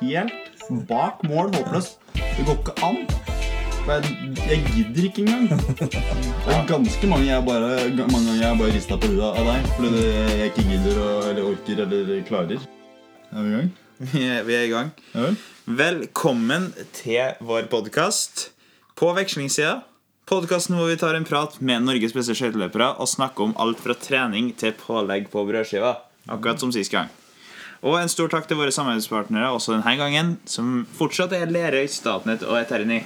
helt bak mål håpløs. Det går ikke an. Jeg, jeg gidder ikke engang. Det er ganske mange jeg bare, mange ganger jeg bare rista på huet av deg fordi det, jeg ikke gidder eller orker eller klarer. Er vi i gang? Vi er, i gang. Ja vel? Velkommen til vår podkast på vekslingssida. Podkasten hvor vi tar en prat med Norges beste skøyteløpere og snakker om alt fra trening til pålegg på brødskiva. Akkurat som sist gang. Og en stor takk til våre samarbeidspartnere også denne gangen, som fortsatt er Lerøy, Statnett og Eterni.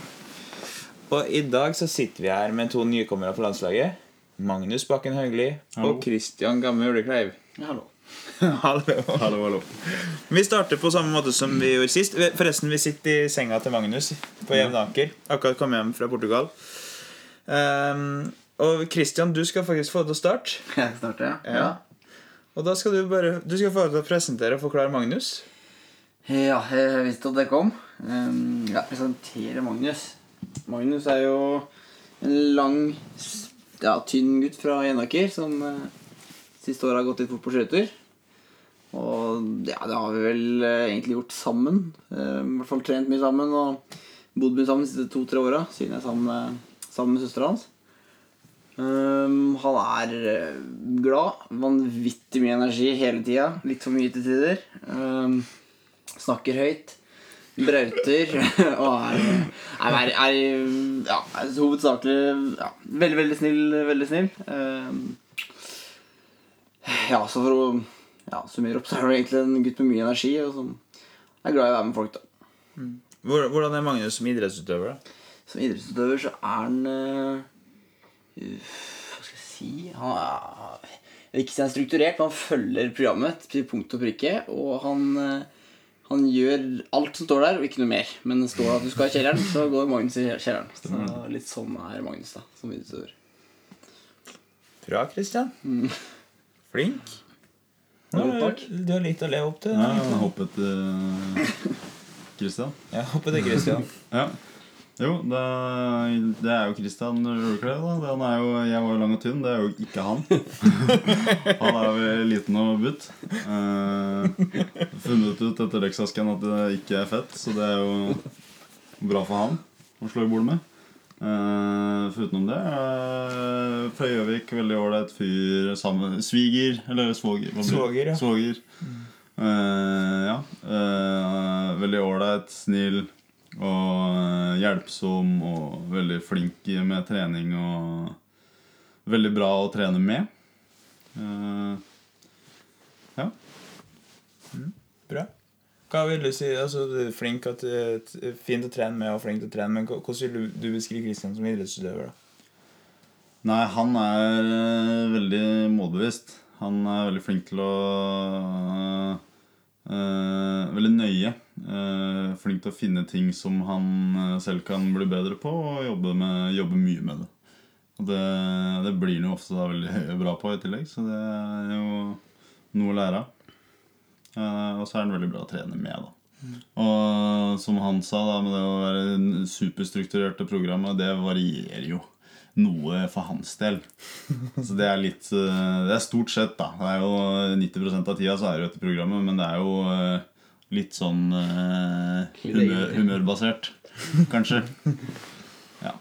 Og i dag så sitter vi her med to nykommere på landslaget. Magnus Bakken Haugli og Christian Gamme Ulekleiv. Hallo. Hallo. Hallo, hallo. Vi starter på samme måte som vi gjorde sist. Forresten, vi sitter i senga til Magnus på Jevnaker. Akkurat kommet hjem fra Portugal. Um, og Christian, du skal faktisk få til å starte. Jeg starter, ja. Ja. Og da skal du bare Du skal få presentere og forklare Magnus. Ja, jeg visste at det kom. Um, jeg presenterer Magnus. Magnus er jo en lang, ja, tynn gutt fra Jevnaker som uh, siste året har gått litt fort på skøyter. Og ja, det har vi vel eh, egentlig gjort sammen. Eh, I hvert fall trent mye sammen og bodd mye sammen de siste to-tre åra siden jeg er sammen med, sammen med søstera hans. Um, han er eh, glad. Vanvittig mye energi hele tida. Litt for mye til tider. Um, snakker høyt. Brauter. og er, er, er, ja, er hovedsakelig ja, veldig, veldig snill. Veldig snill. Um, ja, så for å ja, summere opp, så er det egentlig en gutt med mye energi og som er glad i å være med folk. da Hvordan er Magnus som idrettsutøver? da? Som idrettsutøver så er han eh, Hva skal jeg si Han er ikke så er strukturert, men han følger programmet til punkt og prikke. Og han, eh, han gjør alt som står der, og ikke noe mer. Men det står at du skal i kjelleren, så går Magnus i kjelleren. Så litt sånn er Magnus da, som idrettsutøver. Bra, Christian. Flink. Jo, Du har- Du har litt å leve opp til. Ja, jeg hoppet til Christian. Jeg håper til Christian. Ja. Jo, det, det er jo Christian. Han er jo, jeg var jo lang og tynn. Det er jo ikke han. Han er jo liten og butt. Eh, funnet ut etter leksasken at det ikke er fett, så det er jo bra for han å slå i bordet med. Uh, Foruten det uh, fra Gjøvik, veldig ålreit fyr sammen Sviger, eller svoger. Svoger, ja. Svoger. Uh, ja. Uh, veldig ålreit, snill og eh, hjelpsom og veldig flink med trening og veldig bra å trene med. Eh, ja. Bra. Hva vil du si? Altså, du er flink at, Fint å trene med og flink til å trene, men hvordan vil du, du beskrive Christian som idrettsutøver? da? Nei, han er eh, veldig målbevisst. Han er veldig flink til å eh, Veldig nøye. Eh, flink til å finne ting som han eh, selv kan bli bedre på, og jobbe, med, jobbe mye med det. Og det, det blir han jo ofte da veldig bra på i tillegg, så det er jo noe å lære av. Eh, og så er han veldig bra å trene med, da. Og som han sa, da, med det å være superstrukturerte programmet, det varierer jo noe for hans del. Så det er litt Det er stort sett, da. Det er jo 90% av tida så er det jo dette programmet, men det er jo litt sånn eh, humør, humørbasert, kanskje. Ja.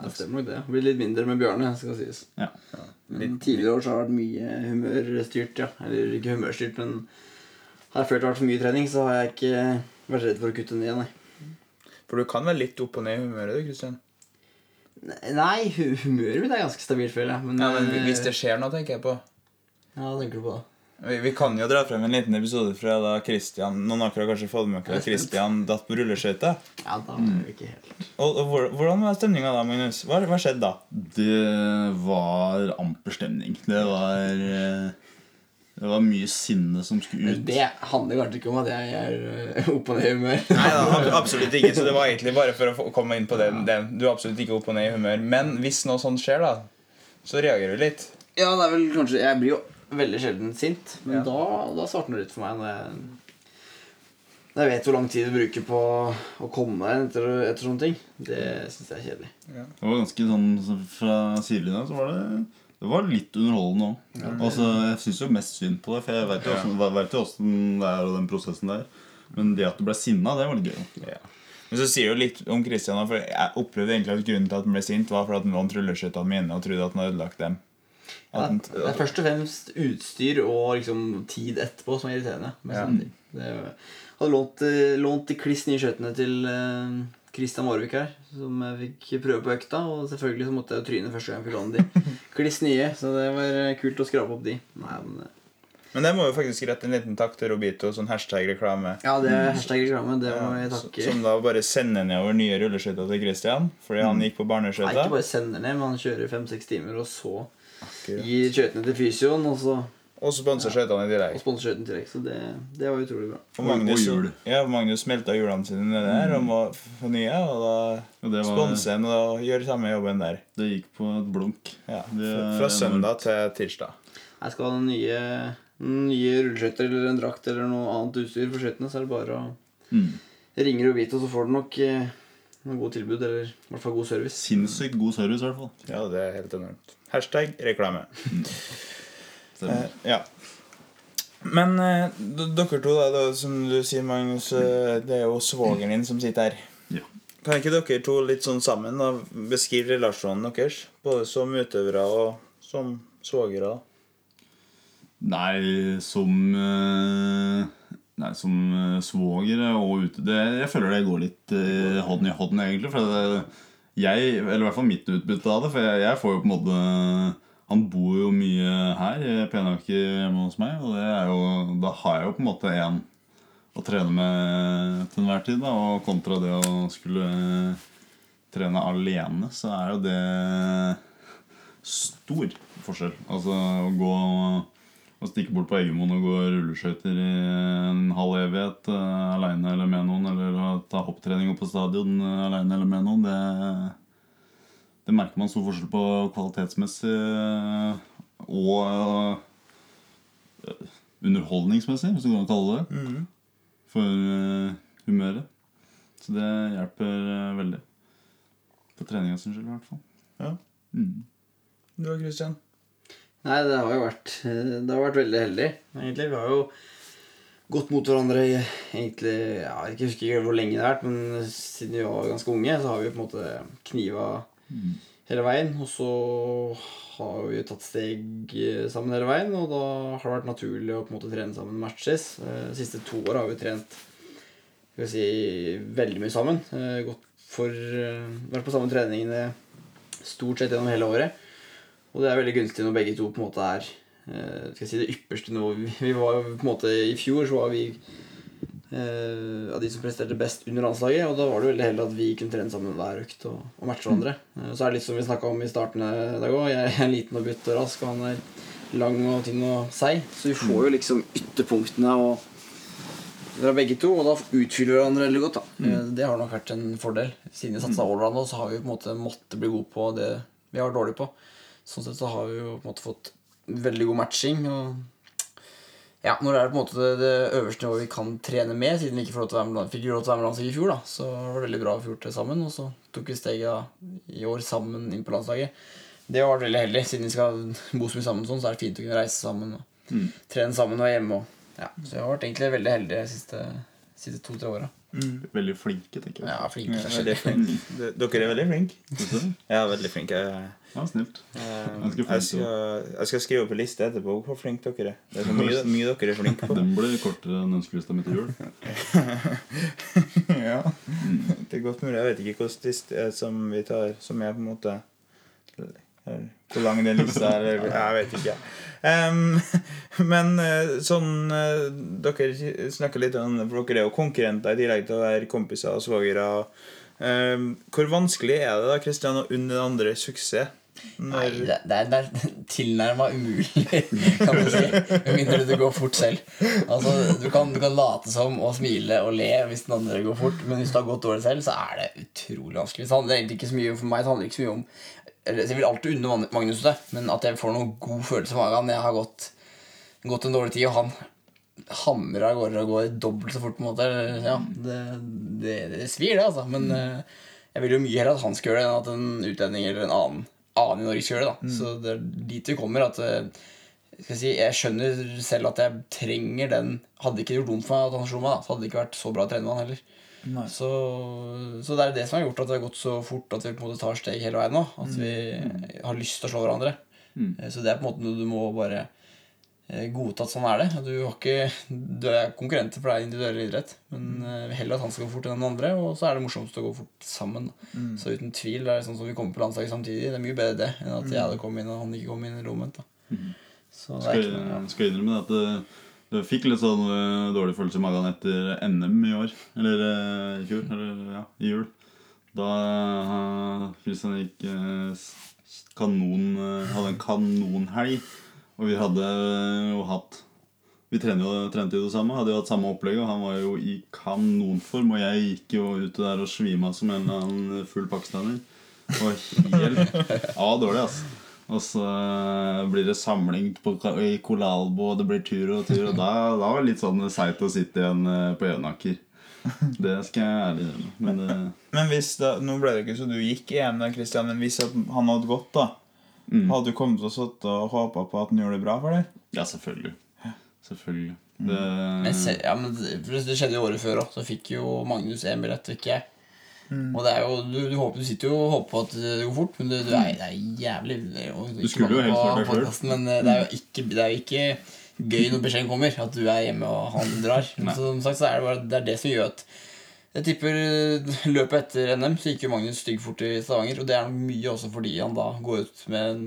Det stemmer nok det. Blir litt mindre med Bjørne, skal sies. ja. Men tidligere år så har det vært mye humørstyrt, ja. Eller ikke humørstyrt, men har jeg følt det har vært for mye trening, så har jeg ikke vært redd for å kutte ned, nei. For du kan være litt opp og ned i humøret, du, Kristian? Nei, humøret mitt er ganske stabilt, føler jeg. Men, Ja, men eh, hvis det skjer noe, tenker jeg på. Ja, hva tenker du på da? Vi, vi kan jo dra frem en liten episode fra da Christian Noen akkurat har kanskje fått med seg Christian datt på rulleskøyter. Ja, da var det ikke helt Og, og Hvordan var stemninga da, Magnus? Hva, hva skjedde da? Det var amper stemning. Det var eh, Det var mye sinne som skulle Men ut. det handler kanskje ikke om at jeg er eh, opp og ned i humør. Nei da, absolutt ikke. Så det var egentlig bare for å komme inn på det. det. Du er absolutt ikke opp og ned i humør. Men hvis noe sånt skjer, da, så reagerer du litt. Ja, det er vel kanskje Jeg blir jo veldig sjelden sint, men Ja. da, da starter det litt for meg når jeg når jeg vet hvor lang tid du bruker på å komme deg etter, etter sånne ting. Det syns jeg er kjedelig. Det var ganske sånn Fra sidelinja så var det Det var litt underholdende òg. Altså, jeg syns jo mest synd på det, for jeg veit jo åssen vet jo åssen det er og den prosessen der. Men det at du ble sinna, det var litt gøy. Ja. Men så sier jo litt om Christian, for jeg opplevde egentlig at grunnen til at han ble sint, var fordi at han vant rulleskøytene mine og trodde at han hadde ødelagt dem. Ja, det er først og fremst utstyr og liksom tid etterpå som er irriterende. Ja. Det hadde lånt, eh, lånt de kliss nye skøytene til Kristian Christian her, som jeg fikk prøve på økta. Og selvfølgelig så måtte jeg jo tryne første gang jeg fikk låne de. Kliss nye, så det var eh, kult å skrape opp de. Nei, men, eh, men jeg må jo faktisk rette en liten takk til Robito, sånn hashtag-reklame. ja, det er hashtag reklame. Det må jeg takke. Som da bare sender nedover nye rulleskøyter til Christian fordi han gikk på Nei, ikke bare sender ned, men han kjører fem-seks timer, og så Akkurat. gir skøytene til fysioen, og så Og sponser skøytene i og tillegg. sponser skøytene i tillegg. Så det, det var utrolig bra. Og Magnus, Og jul. ja, Magnus smelta hjulene sine nedi der og må få nye. Og da Og det, sponser han og gjør samme jobben der. det gikk på et blunk. Ja, Det fra, fra søndag til tirsdag. Jeg skal ha nye, nye rulleskøyter eller en drakt eller noe annet utstyr for skøytene, så er det bare å Mm. ringe og så får du nok eh, noen gode tilbud, eller i hvert fall god service. Sinnssykt god service, i hvert fall. Ja, det er helt enormt. Hashtag reklame. Eh, ja. Men eh, dere to, da, da, som du sier, Magnus, eh, det er jo svogeren din som sitter her. Ja. Kan ikke dere to litt sånn sammen da, beskrive relasjonen deres? Både som utøvere og som svogere. Nei, som eh, Nei, som eh, svoger og ute det, Jeg føler det går litt eh, hånd i hånd, egentlig. For det, jeg, eller i hvert fall mitt utbytte av det. For jeg, jeg får jo på en måte Han bor jo mye her Penaker hjemme hos meg, og det er jo, da har jeg jo på en måte en å trene med til enhver tid. Da, og kontra det å skulle trene alene, så er jo det stor forskjell. Altså å gå og stikke bort på Eggemoen og gå rulleskøyter i en halv evighet uh, aleine eller med noen, eller å ta hopptrening opp på stadion uh, aleine eller med noen, det, det merker man stor forskjell på kvalitetsmessig eh, og uh, underholdningsmessig, hvis du kan kalle det det, for uh, humøret. Så det hjelper eh, veldig. For treninga sin skyld, i hvert fall. Ja. Mm. Du og Christian? Nei, det har jo vært eh, Det har vært veldig heldig, egentlig. Vi har jo gått mot hverandre i egentlig ja, Jeg husker ikke hvor lenge det har vært, men siden vi var ganske unge, så har vi på en måte kniva hele veien. Og så har vi tatt steg eh, sammen hele veien, og da har det vært naturlig å på en måte trene sammen matches. Eh, De siste to åra har vi trent skal vi si, veldig mye sammen. Eh, Gått for eh, Vært på samme treningene stort sett gjennom hele året. Og det er veldig gunstig når begge to på en måte er uh, skal jeg si det ypperste nivået. Vi, var jo på en måte I fjor så var vi uh, av de som presterte best under landslaget. Og da var det veldig heldig at vi kunne trene sammen hver økt og, og matche hverandre. Uh, så er det litt som vi snakka om i starten i dag òg. Jeg er liten og butt og rask, og han er lang og tynn og seig. Så vi får jo liksom ytterpunktene og fra begge to, og da utfyller vi hverandre veldig godt. da mm. Det har nok vært en fordel. Siden vi satsa allround, så har vi på en måte måttet bli gode på det vi har vært dårlige på. Sånn sett så har vi jo på en måte fått veldig god matching. Og ja, når det er på en måte det, det øverste nivået vi kan trene med, siden vi ikke får lov til å være med, fikk lov til å være med landslaget i fjor, da, så var det veldig bra å få gjort det sammen. Og så tok vi steget i år sammen inn på landslaget. Det har vært veldig heldig. Siden vi skal bo så mye sammen, sånn, så er det fint å kunne reise sammen og trene sammen og være hjemme. Og, ja, så jeg har vært egentlig veldig heldig de siste, siste to-tre åra. Veldig flinke, tenker jeg. Ja, flinke. Ja, veldig flink. Dere er veldig flinke. Du? Ja, veldig flinke. Jeg, Ja, snilt. jeg, Ganske flink, skal, jeg skal skrive opp en liste etterpå hvor flinke dere er. Det er så mye, mye dere er flinke på. Den blir kortere enn ønskelista mi til jul. ja. Det er godt mulig. Jeg vet ikke hvilken liste er som vi tar, som er på en måte eller Hvor lang den lista er. eller- Jeg vet ikke. Um, men eh, sånn eh, Dere snakker litt om For dere er jo konkurrenter i tillegg til å være kompiser og svogere. Um, hvor vanskelig er det da Kristian, å unne den andre suksess? Nei, det, er, det er tilnærma umulig, kan du si. Med mindre det går fort selv. Altså, du kan, du kan late som og smile og le hvis den andre går fort, men hvis du har gått dårlig selv, så er det utrolig vanskelig. Så det handler egentlig ikke så mye For meg det handler ikke så mye om Jeg vil alltid unne Magnus det, men at jeg får noen god følelse i magen. Jeg har gått, gått en dårlig tid, og han hamrer av gårde og går dobbelt så fort. på en måte Ja, det, det, det svir, det, altså. Men eh, jeg vil jo mye heller at han skal gjøre det, enn at en utlending eller en annen, annen i Norge skal gjøre det. da Så det er dit vi kommer. At eh, skal jeg, si, jeg skjønner selv at jeg trenger den Hadde ikke gjort vondt for meg at han slo meg, da, så hadde det ikke vært så bra å trene med han heller. Så, så det er det som har gjort at det har gått så fort at vi på en måte tar steg hele veien nå. At vi har lyst til å slå hverandre. Mm. Eh, Så det er på en måte noe du må bare godta at sånn er det. Du, har ikke, du er konkurrenter for det er individuell idrett, men mm. heller at han skal gå fort enn den andre, og så er det morsomst å gå fort sammen. Mm. Så uten tvil det er sånn som vi kommer på landslaget samtidig. Det er mye bedre det enn at jeg hadde kommet inn og han ikke kom inn eller omvendt. Mm. Så det er ikke noe, ja. skal innrømme det at det, det fikk litt sånn eh, dårlig følelse i magen etter NM i år. Eller eh, i fjor. Eller ja, i jul. Da uh, Christian gikk eh, kanon eh, Hadde en kanonhelg. Og vi hadde jo hatt Vi trente jo, trente jo det samme, hadde jo hatt samme opplegg, og han var jo i kanonform. Og jeg gikk jo ute der og svima som en eller annen full pakistaner. Og helt Ja, dårlig, altså. Og så eh, blir det samling på, i Kolalbo, og det blir tur og tur. Og da, da var det litt sånn seigt å sitte igjen eh, på Jønaker. Det skal jeg ærlig innrømme. Men det, Men hvis da, Nå ble det ikke så du gikk i EM, Christian, men hvis han hadde gått, da Mm. Hadde du kommet til å sitte og håpa på at han gjorde det bra for deg? ja, selvfølgelig. Selvfølgelig. Det, Men, ja, men det, det skjedde jo året før òg. Så fikk jo Magnus en billett, og ikke jeg. Og det er jo, du, du, håper, du sitter jo og håper på at det går fort, men det, du er, det er jævlig det er Du skulle jo helst på vært der selv. Men eh, det er jo ikke, det er jo ikke gøy når beskjeden kommer, at du er hjemme og han drar. Men som sagt så er det bare det, er det som gjør at jeg tipper eh, løpet etter NM så gikk jo Magnus stygg fort i Stavanger. Og det er mye også fordi han da går ut med en,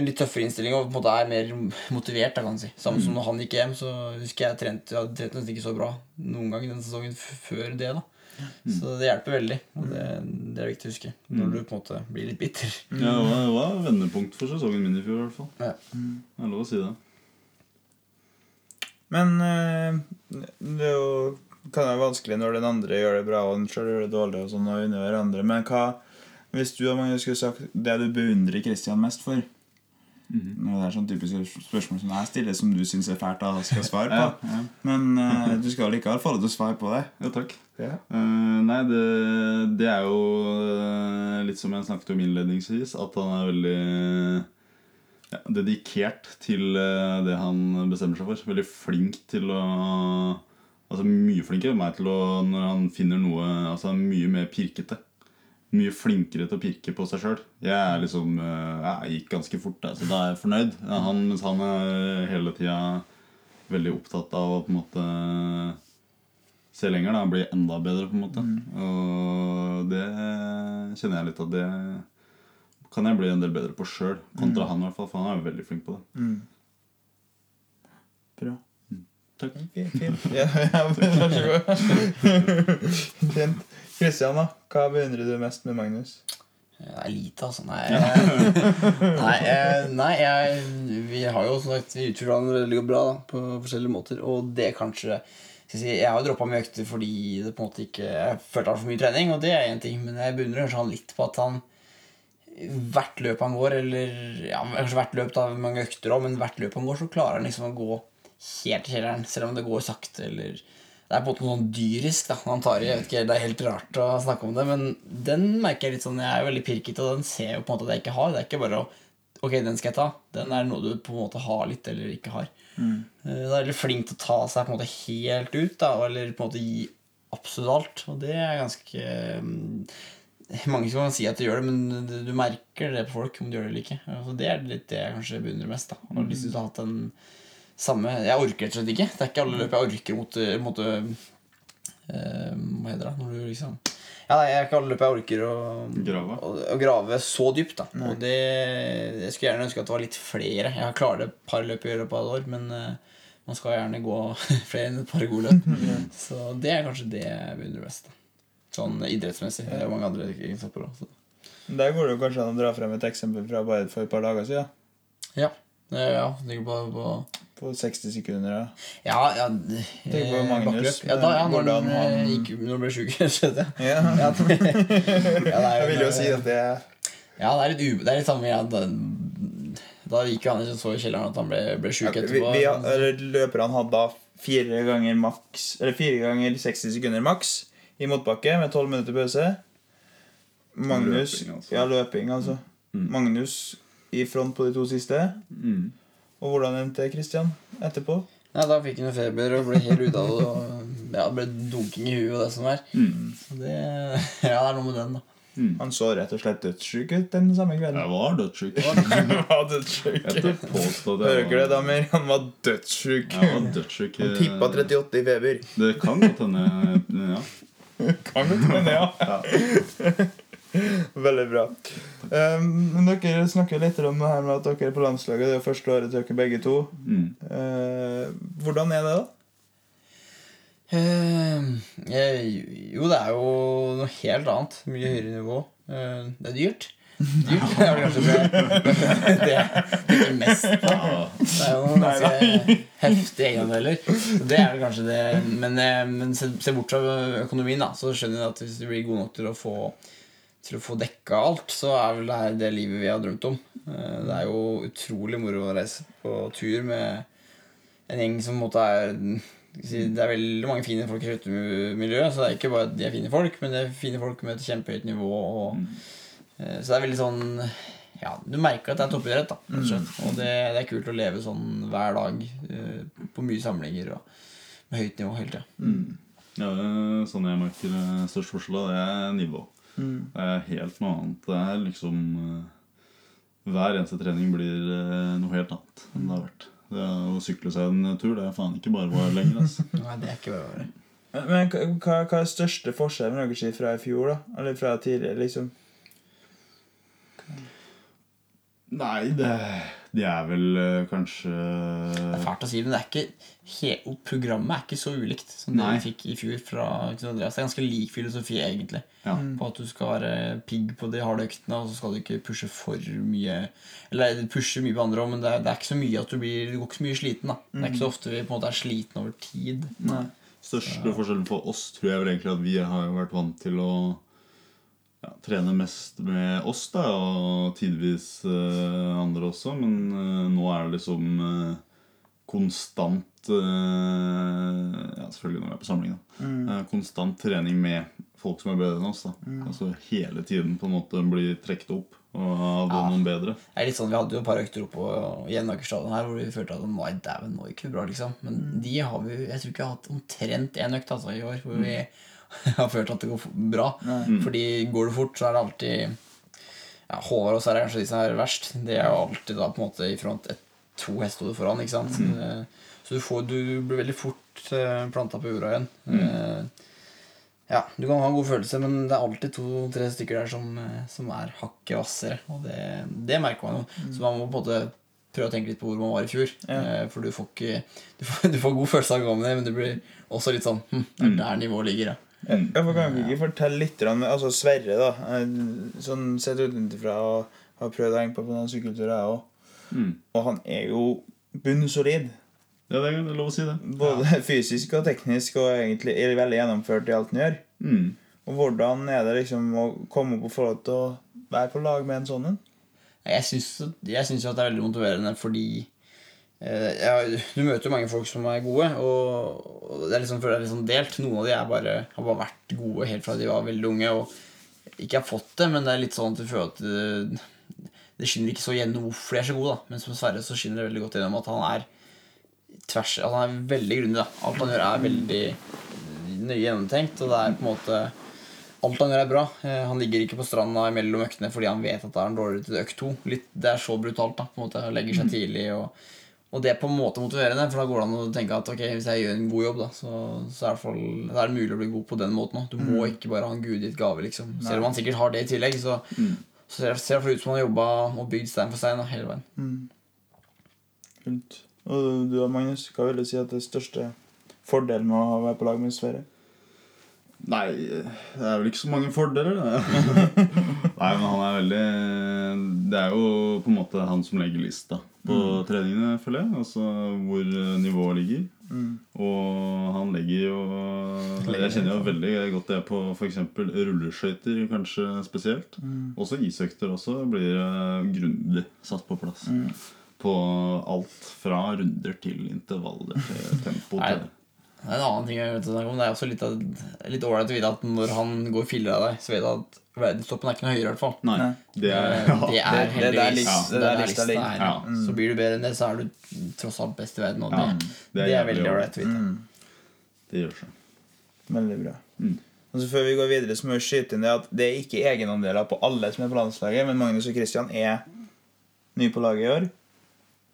en litt tøffere innstilling og på en måte er mer motivert. da kan man si Samme som når han gikk hjem, så husker jeg trent, jeg hadde trent nesten ikke så bra noen gang den sesongen før det. da Så det hjelper veldig. Og det, det er viktig å huske når du på en måte blir litt bitter. ja, det, var, det var vendepunkt for sesongen min i fjor, i hvert fall. Ja. Det er lov å si det. Men jo kan være vanskelig når den andre gjør det bra og den selv gjør det dårlig. og sånn og under hverandre Men hva hvis du og Magnus skulle sagt det du beundrer Christian mest for? mm -hmm. Det er sånn typiske spørsmål som jeg stiller, som du syns er fælt å skal svare på. Ja, ja. Men uh, du skal likevel få lov til å svare på det. ja takk. Ja. Uh, nei, det, det er jo eh, litt som jeg snakket om innledningsvis, at han er veldig ja, dedikert til det han bestemmer seg for. Veldig flink til å Altså Mye flinkere enn meg til å når han finner noe Altså mye mer pirkete. Mye flinkere til å pirke på seg sjøl. Jeg er liksom eh, Jeg gikk ganske fort, så da er jeg fornøyd. Han, mens han er hele tida veldig opptatt av å på en måte se lenger. da, Bli enda bedre, på en måte. Og det kjenner jeg litt at det kan jeg bli en del bedre på sjøl. Kontra han, i hvert fall, for han er jo veldig flink på det. Mm. Bra. Takk. Fint. fint. Ja, ja, vær så god. Fint. Christian, da? Hva beundrer du mest med Magnus? Det er lite, altså. Nei, nei, nei jeg, vi har jo som sagt Vi utfører hverandre veldig bra da, på forskjellige måter. Og det kanskje skal jeg, si, jeg har jo droppa mye økter fordi det på en måte ikke jeg følte han for mye trening. Og det er én ting, men jeg beundrer kanskje han litt på at han hvert løp han går, eller ja, kanskje hvert løp da, mange økter også, men hvert løp han går, så klarer han liksom å gå helt i kjelleren, selv om det går sakte, eller Det er på en måte noe sånn dyrisk da han tar i. Jeg vet ikke, Det er helt rart å snakke om det, men den merker jeg litt sånn Jeg er veldig pirket, og den ser jo på en måte at jeg ikke har. Det er ikke bare å Ok, den skal jeg ta. Den er noe du på en måte har litt, eller ikke har. Mm. Da er veldig flink til å ta seg på en måte helt ut, da, eller på en måte gi absolutt alt. Og det er ganske mm, mange som kan si at de gjør det, men du- du merker det på folk om de gjør det eller ikke. Altså, det er litt det jeg kanskje beundrer mest. da Og Hvis du har hatt den samme Jeg orker rett og slett ikke. Det er ikke alle løp jeg orker mot, mot eh, Hva heter det? Når du liksom Ja, nei, jeg er ikke alle løp jeg orker å Grave. å, å grave så dypt. da Og det Jeg skulle gjerne ønske at det var litt flere. Jeg har klart et par løp i løpet av et år, men uh, man skal gjerne gå flere enn et par gode løp. Så det er kanskje det jeg beundrer mest. da Sånn idrettsmessig. Det er jo mange andre egenskaper også. Der går det jo kanskje an å dra frem et eksempel fra bare for et par dager siden. Ja. Ja, tenker på, på På 60 sekunder. Ja. Ja, ja Tenk på Magnus. Ja, da, ja, når hvordan han han- eh, gikk når han ble sjuk. Ja. Ja, det, ja, det Jeg vil jo si at det Ja, det er litt, u, det er litt samme ja, da, da gikk han ikke så i kjelleren at han ble, ble sjuk vi, etterpå. vi, vi, Løperne hadde da fire ganger maks Eller fire ganger 60 sekunder maks i motbakke med 12 minutter pause. Magnus Løping, altså. Ja, løping, altså. Mm. Magnus i front på de to siste. Mm. Og hvordan endte det, Christian, etterpå? Nei, Da fikk han jo feber og ble helt ute av det. Og ja, ble dunking i huet og det som er. Mm. Så det, ja, det er noe med den, da. Han så rett og slett dødssyk ut den samme kvelden. Jeg var dødssyk. Jeg var dødssyk. Jeg påstå Hører du ikke det, damer? Han var dødssyk. jeg var dødssyk. Han tippa 38 i feber. Det kan godt hende. Ja. Kan godt hende, ja. Veldig bra. Um, men dere snakker litt om det her med at dere er på landslaget. Det er jo første året til dere begge to. Mm. Uh, hvordan er det, da? Eh, jo, det er jo noe helt annet. Mye høyere nivå. Uh, det er dyrt. Dyrt det er vel kanskje det det er mest på. Det er jo noen ganske heftige egenandeler. Det er vel kanskje det. Men, eh, men se, se bort fra økonomien, da, så skjønner jeg at hvis du blir god nok til å få til å få dekka alt, så er vel det her det livet vi har drømt om. Eh, Det er jo utrolig moro å reise på tur med en gjeng som måte er Det er veldig mange fine folk i hyttemiljøet, så det er ikke bare at de er fine folk, men det er fine folk med et kjempehøyt nivå. Og, eh, Så det er veldig sånn Ja, du merker at det er toppidrett, da. rett og. Det, det er kult å leve sånn hver dag eh, på mye samlinger og med høyt nivå hele tida. Ja, det er sånn jeg merker størst forskjell, det er nivå. Mm. Det er helt noe annet. Det er liksom eh, Hver eneste trening blir eh, noe helt annet enn det har vært. Det Å sykle seg en tur, det er faen ikke bare bare lenger. Altså. Nei, det er ikke bare bare. Men, men hva, hva er største forskjellen fra i fjor, da? Eller fra tidligere, liksom? Nei, det, de er vel eh, kanskje Det er fælt å si, men det er ikke he programmet er ikke så ulikt som det Nei. vi fikk i fjor fra Andreas. Det er ganske lik filosofi, egentlig. Ja. På at du skal være pigg på de harde øktene, og så skal du ikke pushe for mye. Eller du pusher mye på andre òg, men det er, det er ikke så mye at du blir Du går ikke så mye sliten. da Det er ikke så ofte vi på en måte er sliten over tid. Nei. Største forskjellen for oss tror jeg vel egentlig at vi har jo vært vant til å ja, trene mest med oss, da, og tidvis uh, andre også. Men uh, nå er det liksom uh, konstant Ja, selvfølgelig når vi er på samling, da. Eh, konstant trening med folk som er bedre enn oss. da Altså hele tiden på en måte bli trukket opp og av noen bedre. Det er litt sånn, Vi hadde jo et par økter oppå Jevnaker stadion her hvor vi følte at nei, dæven, nå gikk det bra. liksom Men de har vi jeg tror ikke jeg har hatt omtrent én økt altså, i år hvor vi har følt at det går bra. Fordi går det fort, så er det alltid ja, Håvard også er kanskje de som er verst. Det er jo alltid da på en måte i front et, to hestehoder foran. ikke sant Mm. Så du, får, du blir veldig fort uh, planta på jorda igjen. Mm. ja, Du kan ha en god følelse, men det er alltid to-tre stykker der som, eh, som er hakket hvassere. Og det, det merker man jo. Så man må på en måte prøve å tenke litt på hvor man var i fjor. Ja. For du får ikke du får, du får god følelse av å gå med det, men det blir også litt sånn hm, Det er der nivået ligger, ja. Ja, for Kan du ikke fortelle litt om altså Sverre, da. eh, Sånn Sett utenfra og har prøvd å henge på på den sykkelturen, jeg òg. Mm. Og han er jo bunnsolid. Ja, det er lov å si det. Både fysisk og teknisk, og egentlig er veldig gjennomført i alt han gjør. Mm. Og hvordan er det liksom å komme opp og få lov til å være på lag med en sånn en? Jeg syns, jo at det er veldig motiverende fordi ja, Du møter jo mange folk som er gode, og, og det er liksom, det er sånn delt. Noen av de bare, har bare vært gode helt fra de var veldig unge og ikke har fått det, men det er litt sånn at du føler at det, det skinner ikke så gjennom hvorfor de er så gode. da som Sverre så skinner det veldig godt gjennom at han er tvers at han er veldig grundig. da Alt han gjør, er veldig nøye gjennomtenkt, og det er på en måte Alt han gjør, er bra. Eh, Han ligger ikke på stranda mellom øktene fordi han vet at det er en dårligere til økt to. Litt, det er så brutalt. da på en måte Han legger seg tidlig. Og, og det er på en måte motiverende, for da går det an å tenke at ok, hvis jeg gjør en god jobb, da så, så er, det, for, er det mulig å bli god på den måten òg. Du må ikke bare ha en gudgitt gave, liksom. Selv om han sikkert har det i tillegg, så, så ser det ser det i hvert fall ut som han har jobba og bygd stein for stein da, hele veien. Kult. Og du Magnus, hva vil du si at det største fordelen med å være på lag med Sverre? Nei, det er vel ikke så mange fordeler. Nei, men han er veldig Det er jo på en måte han som legger lista på treningene, føler jeg. Altså hvor nivået ligger. Og han legger jo Jeg kjenner jo veldig godt det på f.eks. rulleskøyter, kanskje spesielt. Også isøkter også blir eh, grundig satt på plass. På alt fra runder til intervaller til tempo. Til en annen ting jeg vet å snakke om. Det er også litt ålreit å vite at når han går filler av deg, så vet du at verdenstoppen er ikke noe høyere, i hvert fall. Nei. Det er, Det, det ja. er det- er heldigvis det det er lista ja. ligger. Ja. Mm. Så blir du bedre enn det, så er du tross alt best i verden. Og det, Ja, det, er veldig ålreit å vite. Mm. Det gjør seg. Veldig bra. Mm. Og så Før vi går videre, så må vi skyte inn det at det er ikke egenandeler på alle som er på landslaget, men Magnus og Christian er nye på laget i år.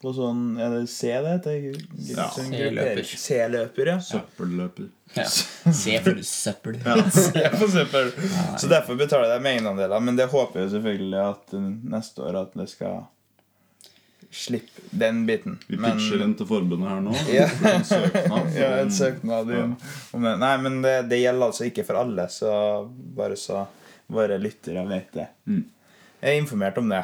På sånn Er det C det heter? Ja. C-løper. C-løper, ja. Søppelløper. Ja. Se for søppel. Se på søppel. Så derfor betaler de egenandeler. Men det håper jeg selvfølgelig at uh, neste år at det skal slippe den biten. Vi Men- pitcher inn til forbundet her nå. Ja. En søknad. Ja, en søknad ja. Nei, men det, det gjelder altså ikke for alle, så bare så våre lyttere vet det. Mm. Jeg er informert om det.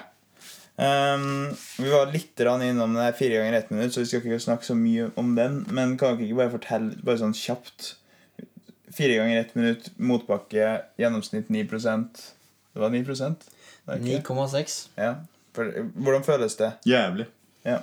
Ehm, vi var litt innom det fire ganger ett minutt, så vi skal ikke snakke så mye om den. Men kan dere ikke bare fortelle bare sånn kjapt Fire ganger ett minutt, motbakke, gjennomsnitt 9% Det var 9 Var 9,6. Ja. Hvordan føles det? Jævlig. Ja.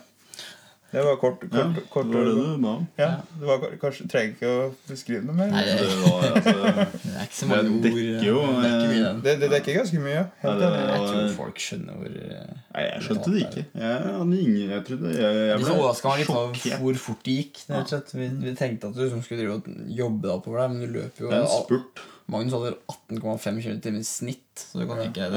Det var kort, Ja, kort, det var det du ba om. Ja, det var kanskje Trenger ikke å beskrive noe mer. Nei, Det var, altså, det er ikke så mange Det ord. dekker jo, det dekker mye. Det, det dekker ganske mye. Ja, det-. Jeg tror folk skjønner hvor eh, Nei, jeg skjønte det ikke. Jeg hadde ingen Jeg trodde Jeg, jeg ble over sjokkert. hvor fort det gikk. Vi, vi tenkte at du liksom skulle drive og jobbe deg oppover der, men du løper jo Det er en spurt. Magnus hadde 18,5 km i snitt. Så du kan tenke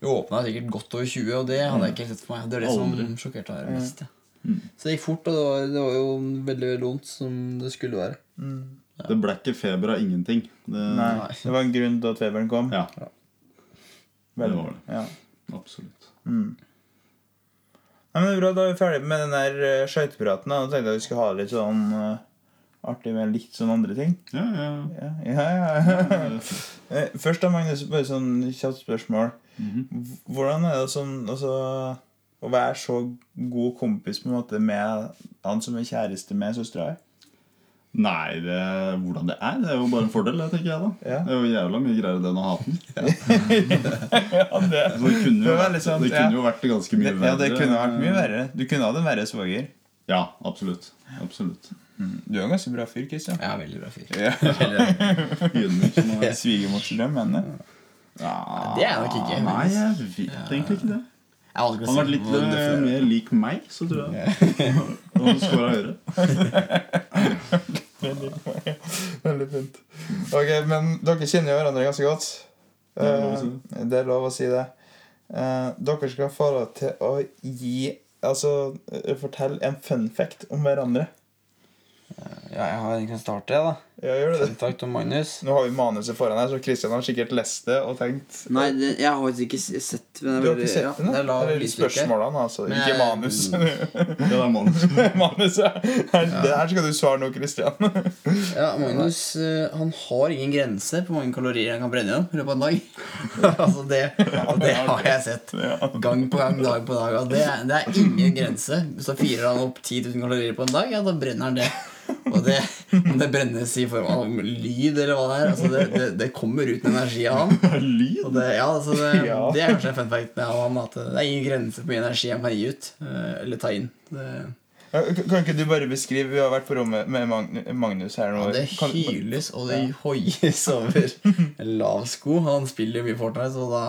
Vi åpna sikkert godt over 20, og det hadde jeg ikke sett for meg. Det var det som sjokkerte meg mest. Ja. Så det gikk fort, og det var, det var jo veldig veldig vondt, som det skulle være. Det ble ikke feber av ingenting. Det, Nei, det var en grunn til at feberen kom. Ja, Vel, det var det. Ja. absolutt. Nei, men bra, Da er vi ferdig med den der uh, skøytepraten. da. Da tenkte jeg vi skulle ha litt sånn uh, artig med litt sånn andre ting. Ja, ja. Ja, ja, ja. Eh, Først da, Magnus, bare sånn kjapt spørsmål. Mhm. Hvordan er det sånn altså, å være så god kompis på en måte med han som er kjæreste med søstera? Nei, det, hvordan det er, det er jo bare en fordel, det tenker jeg da. Ja. Det er jo jævla mye greiere det enn å ha den. Ja, det, Så det kunne jo, vært, sant, det kunne ja. jo vært ganske mye verre. ja, det kunne vært mye verre. Du kunne hatt en verre svoger. Ja, absolutt. Absolutt. Du er en ganske bra fyr, Kristian. Ja, veldig bra fyr. Ja. Veldig- Ydmyk som er Svigermorsdrøm, mener du? ja, Det er nok ikke. Nei, jeg vet egentlig ikke det. Jeg Han har vært litt eh, mer lik meg, så tror jeg. Han skåra høyere. Veldig fint. Ok, Men dere kjenner jo hverandre ganske godt. Det er lov å si Eh, det er lov å si det. Eh, dere skal få lov til å gi Altså eh, fortelle en fun fact om hverandre. Ja, jeg har egentlig startet, jeg, da. Ja, gjør du det? Om manus. Nå har vi manuset foran her, så Kristian har sikkert lest det og tenkt Nei, det, jeg har faktisk ikke sett men Du har ikke sett den? Ja, det er spørsmålene, altså. Men Ikke manus. Ja, det er manus. Manuset. Her, Det her skal du svare nå, Kristian. Ja, Magnus eh, han har ingen grense på hvor mange kalorier han kan brenne gjennom i løpet av en dag. altså det, og det har jeg sett gang på gang, dag på dag. Og det, det er ingen grense. Så firer han opp 10 000 kalorier på en dag, ja, da brenner han det. Og det, det brennes i form av lyd eller hva det er, altså det, det, det kommer ut en energi av ham. Lyd? Ja, altså det, er kanskje en fun fact med ham. at det er ingen grenser på hvor mye energi han kan gi ut. eh, Eller ta inn. Det, Kan ikke du bare beskrive Vi har vært på rommet med Magnus her nå. Ja, det hyles og det hoies over lav sko. Han spiller mye Fortnite, så da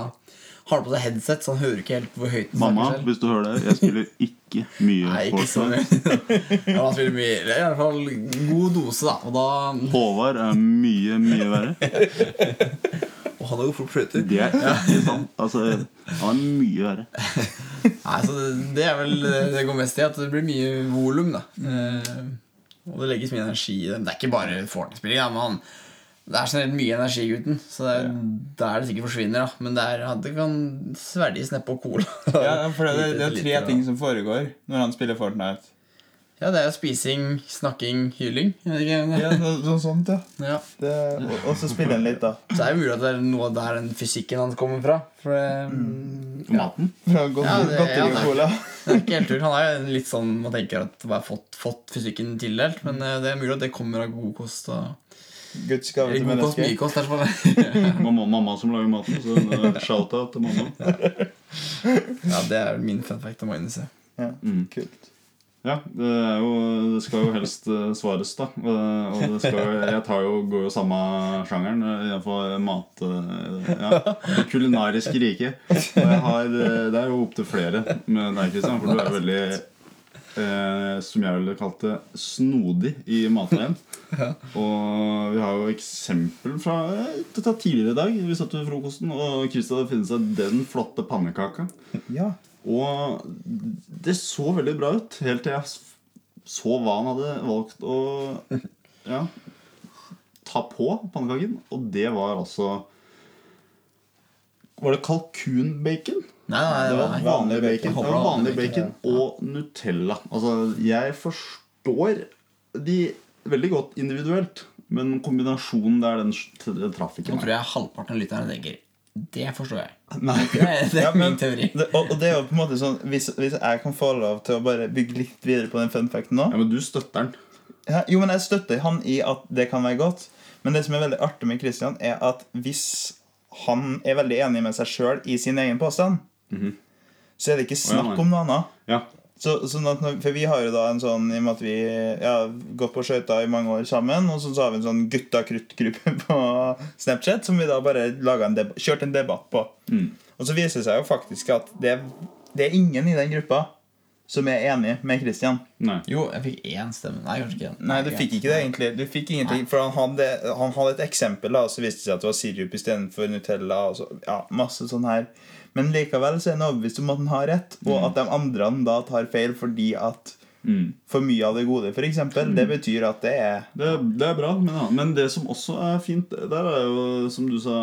har han på seg headset, så han hører ikke helt hvor høyt Mamma, hvis du hører det, jeg spiller ikke mye Nei, ikke så mye. ja, han spiller mye I hvert fall god dose, da. Da Håvard er mye, mye verre. Og han har jo fort fløyter. Det er ikke sant. Altså, han er mye verre. Nei, så det, det er vel det går mest i, at det blir mye volum, da. Eh, og det legges mye energi i det. Det er ikke bare Fortnite-spilling, men han, det er generelt mye energi i gutten. Så det er, der det sikkert forsvinner, da. Men det, er, det kan svelges nedpå cola. Ja, for det, det, det er tre ting som foregår når han spiller Fortnite. Ja, det er jo spising, snakking, hyling. Ja, noe, noe sånt, ja. ja. Det, og, og så spiller han litt, da. Så det er jo mulig at det er noe der den fysikken hans kommer fra. For det, ja, Maten. Fra godt, Ja, det- godteri og cola. det er ikke helt tull. Han er jo litt sånn man tenker at bare fått, fått fysikken tildelt. Men eh, det er mulig at det kommer av god kost. Og, Guds gave til god kost, mennesket. mye er Mamma, mamma som lager maten, så en shout-out til mamma. Ja, det er min fun fact om Magnus. ja. Mm. kult. Ja, det, er jo, det skal jo helst eh, svares, da. Eh, Og det skal, jo- jeg tar jo, går jo samme sjangeren iallfall mat... eh, Ja, det kulinariske riket. Og jeg har, eh, det er jo opptil flere med deg, Kristian, for du er veldig eh, Som jeg ville kalt det snodig i matveien. Og vi har jo eksempel fra eh, dette tidligere i dag. Vi satt ved frokosten, og Kristian hadde funnet seg den flotte pannekaka. Ja. Og det så veldig bra ut, helt til jeg så hva han hadde valgt å ja, ta på pannekaken. Og det var altså Var det kalkunbacon? Nei, nei, Det var nei. vanlig bacon. Det var vanlig bacon og Nutella. Altså, jeg forstår de veldig godt individuelt, men kombinasjonen der, den den traff ikke Nå tror jeg halvparten av lytterne tenker Det forstår jeg. Nei. Det er, det Ja, er men- min teori. Det, og, og det er jo på en måte sånn hvis, hvis jeg kan få lov til å bare bygge litt videre på den fun facten nå Ja, men du støtter den. ja, Jo, men jeg støtter han i at det kan være godt. Men det som er veldig artig med Christian, er at hvis han er veldig enig med seg sjøl i sin egen påstand, så er det ikke snakk om noe annet. Ja. Så, sånn at når, for vi har jo da en sånn I og med at vi ja, gått på skøyter i mange år sammen, og så, så har vi en sånn gutta krutt-gruppe på Snapchat som vi da bare en kjørte en debatt på. Mm. Og så viser det seg jo faktisk at det, det er ingen i den gruppa som er enig med Christian. Nei. Jo, jeg fikk én stemme. Nei, kanskje ikke. Nei, du fikk ikke det egentlig. Du fikk ingenting For han hadde, han hadde et eksempel, da, og så viste det seg at det var sirup istedenfor Nutella. Og så, ja, masse sånn her Men likevel så er han overbevist om at han har rett, og at de andre da tar feil fordi at Mm. for mye av det gode, f.eks. Det betyr at det er Det, det er bra, men, ja. men det som også er fint Der er jo, som du sa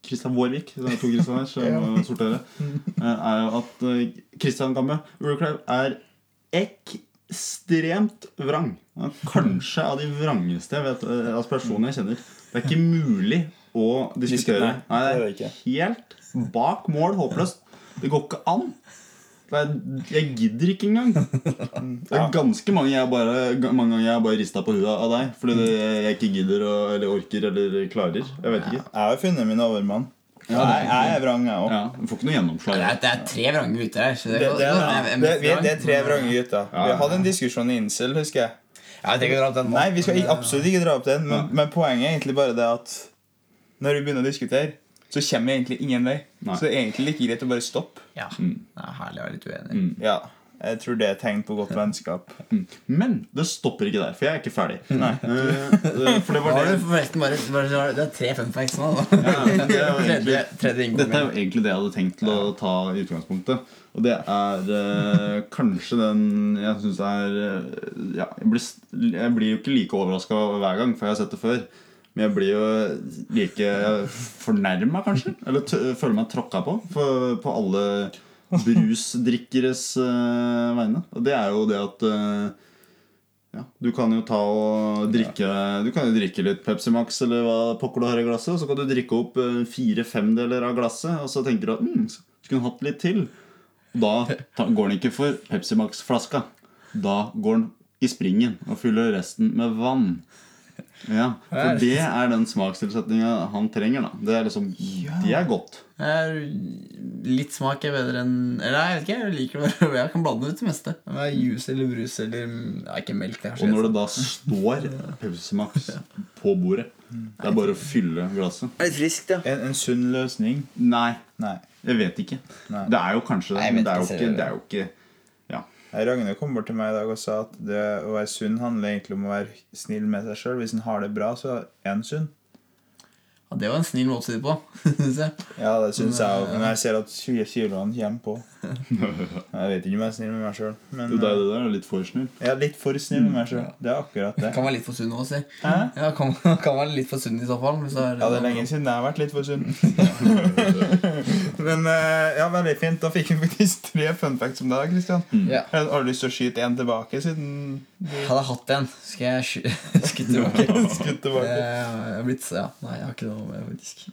Kristian Vårvik Det er to Kristian her, så jeg må sortere. eh, Er jo at eh, Kristian Gamme Urklev er ekstremt vrang. Kanskje av de vrangeste jeg vet, eh, av personene jeg kjenner. Det er ikke mulig å diskutere. Nei, det er helt bak mål håpløst. Det går ikke an. Er, jeg gidder ikke engang. Det er ganske mange, jeg bare, mange ganger jeg har bare rista på huet av deg. Fordi det, jeg ikke gidder å, eller orker eller klarer. Jeg vet ikke. Jeg har funnet min overmann. Ja, det- jeg, jeg er vrang, jeg òg. Ja, Du får ikke noe Det er, det er tre vrange gutter her. Så det, Det, det, er, er- det, vi, det er tre vrange gutter. Vi hadde en diskusjon i Incel, husker jeg. Jeg tenker dra opp den. Nei, vi skal absolutt ikke dra opp den, men, men poenget er egentlig bare det at når vi begynner å diskutere, så kommer jeg egentlig ingen vei. Nei. Så det er egentlig like greit å bare stoppe. Ja, det er herlig å være litt uenig. Ja, jeg tror det er tegn på godt vennskap. Men det stopper ikke der, for jeg er ikke ferdig. Nei for det var det du forresten bare, bare Det er tre fun facts nå. Da. Ja, det er egentlig- tredje Dette er jo egentlig det jeg hadde tenkt til å ta i utgangspunktet. Og det er eh, kanskje den jeg syns er eh, ja, jeg, blir, jeg blir jo ikke like overraska hver gang, for jeg har sett det før. Men jeg blir jo like fornærma, kanskje. Eller føler meg tråkka på for, på alle brusdrikkeres uh, vegne. Og det er jo det at uh, ja, Du kan jo ta og drikke Du kan jo drikke litt Pepsi Max eller hva pokker du har i glasset. Og så kan du drikke opp eh, fire femdeler av glasset, og så tenker du at mm, skulle hatt litt til. Da ta, går den ikke for Pepsi Max-flaska. Da går den i springen og fyller resten med vann. Ja, For det er den smakstilsetninga han trenger. da Det er liksom Det er godt. Er litt smak er bedre enn Eller jeg vet ikke. Jeg liker det. Jeg kan blande ut det meste. Om det er Juice eller brus eller ja, Ikke melk. Det Og når det da står Pepsi Max på bordet, det er bare å fylle glasset. Det er litt friskt, ja. En, en sunn løsning. Nei, Nei. jeg vet ikke. Nei. Det er jo kanskje det, men det er jo ikke, det er jo ikke Ja. Ragnhild kom bort til meg i dag og sa at det å være sunn handler egentlig om å være snill med seg sjøl. Hvis en har det bra, så er en sunn. ja. Det var en snill måte å si det på. synes jeg. Ja, det syns jeg òg. Men jeg ser at kiloene kommer på. Jeg vet ikke om jeg er snill med meg sjøl. Men Det er det der er litt for snill. jeg er litt for snill med meg sjøl. Det er akkurat det. Kan være litt for sunn òg, si. Hæ? Ja, kan, kan være litt for sunn i så fall. Hvis det er, Ja, det er lenge siden jeg har vært litt for sunn. Men eh, ja, veldig fint. Da fikk vi faktisk tre fun facts om deg, Kristian. Ja. Har du lyst til å skyte en tilbake siden du Hadde jeg hatt en, skal jeg sky- skutt tilbake. skutt Det tilbake? er blitt, ja, nei, jeg har ikke noe med faktisk.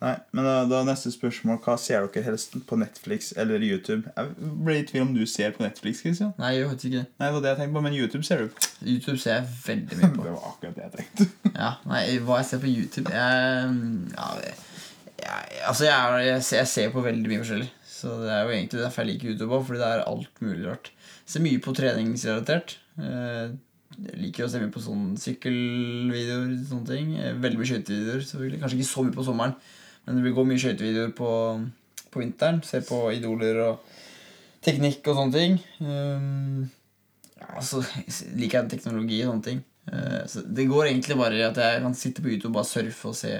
Nei, men da, da neste spørsmål Hva ser dere helst på Netflix eller YouTube? Jeg ble i tvil om du ser på Netflix, Kristian. Nei, jeg vet ikke det. Nei, det var det jeg tenkte på, men YouTube ser du på. YouTube ser jeg veldig mye på. Det var akkurat det jeg tenkte. Ja, nei, Hva jeg ser på YouTube jeg, ja, Altså, jeg, jeg, ser, jeg ser på veldig mye forskjellig. Så det er jo egentlig derfor jeg liker YouTube fordi det er alt mulig rart. Jeg ser mye på treningsrelatert. Eh, Jeg liker å se mye på sånn sykkelvideoer, sånne ting. Eh, Veldig mye skøytevideoer. Kanskje ikke så mye på sommeren, men det går gå mye skøytevideoer på, på vinteren. Se på idoler og teknikk og sånne ting. Um, ja, så liker jeg teknologi og sånne ting. Så det går egentlig bare i at jeg kan sitte på YouTube og bare surfe og se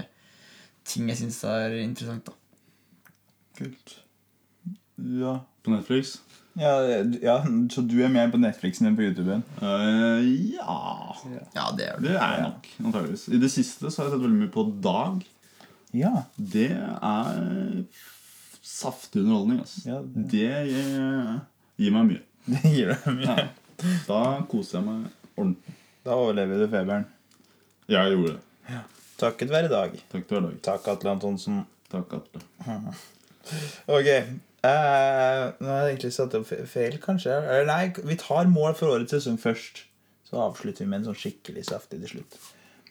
ting jeg syns er interessant. da Kult. Ja. På Netflix? Ja, ja, så du er mer på Netflixen enn på YouTuben? Uh, ja Ja, det er du. Det er jeg nok, antageligvis. I det siste så har jeg sett veldig mye på Dag. Ja. Det er saftig underholdning. Altså. Ja, det- Det gir, gir meg mye. Det gir deg mye. Ja. Da koser jeg meg ordentlig. Da overlever du feberen. Jeg gjorde det. Takket være dag. Takk dag. Takk, Atle Antonsen. Takk, Atle. Ok. Eh, nå har jeg egentlig satt opp fe- feil, kanskje. Eller nei, vi tar mål for årets sesong først. Så avslutter vi med en sånn skikkelig saftig til slutt.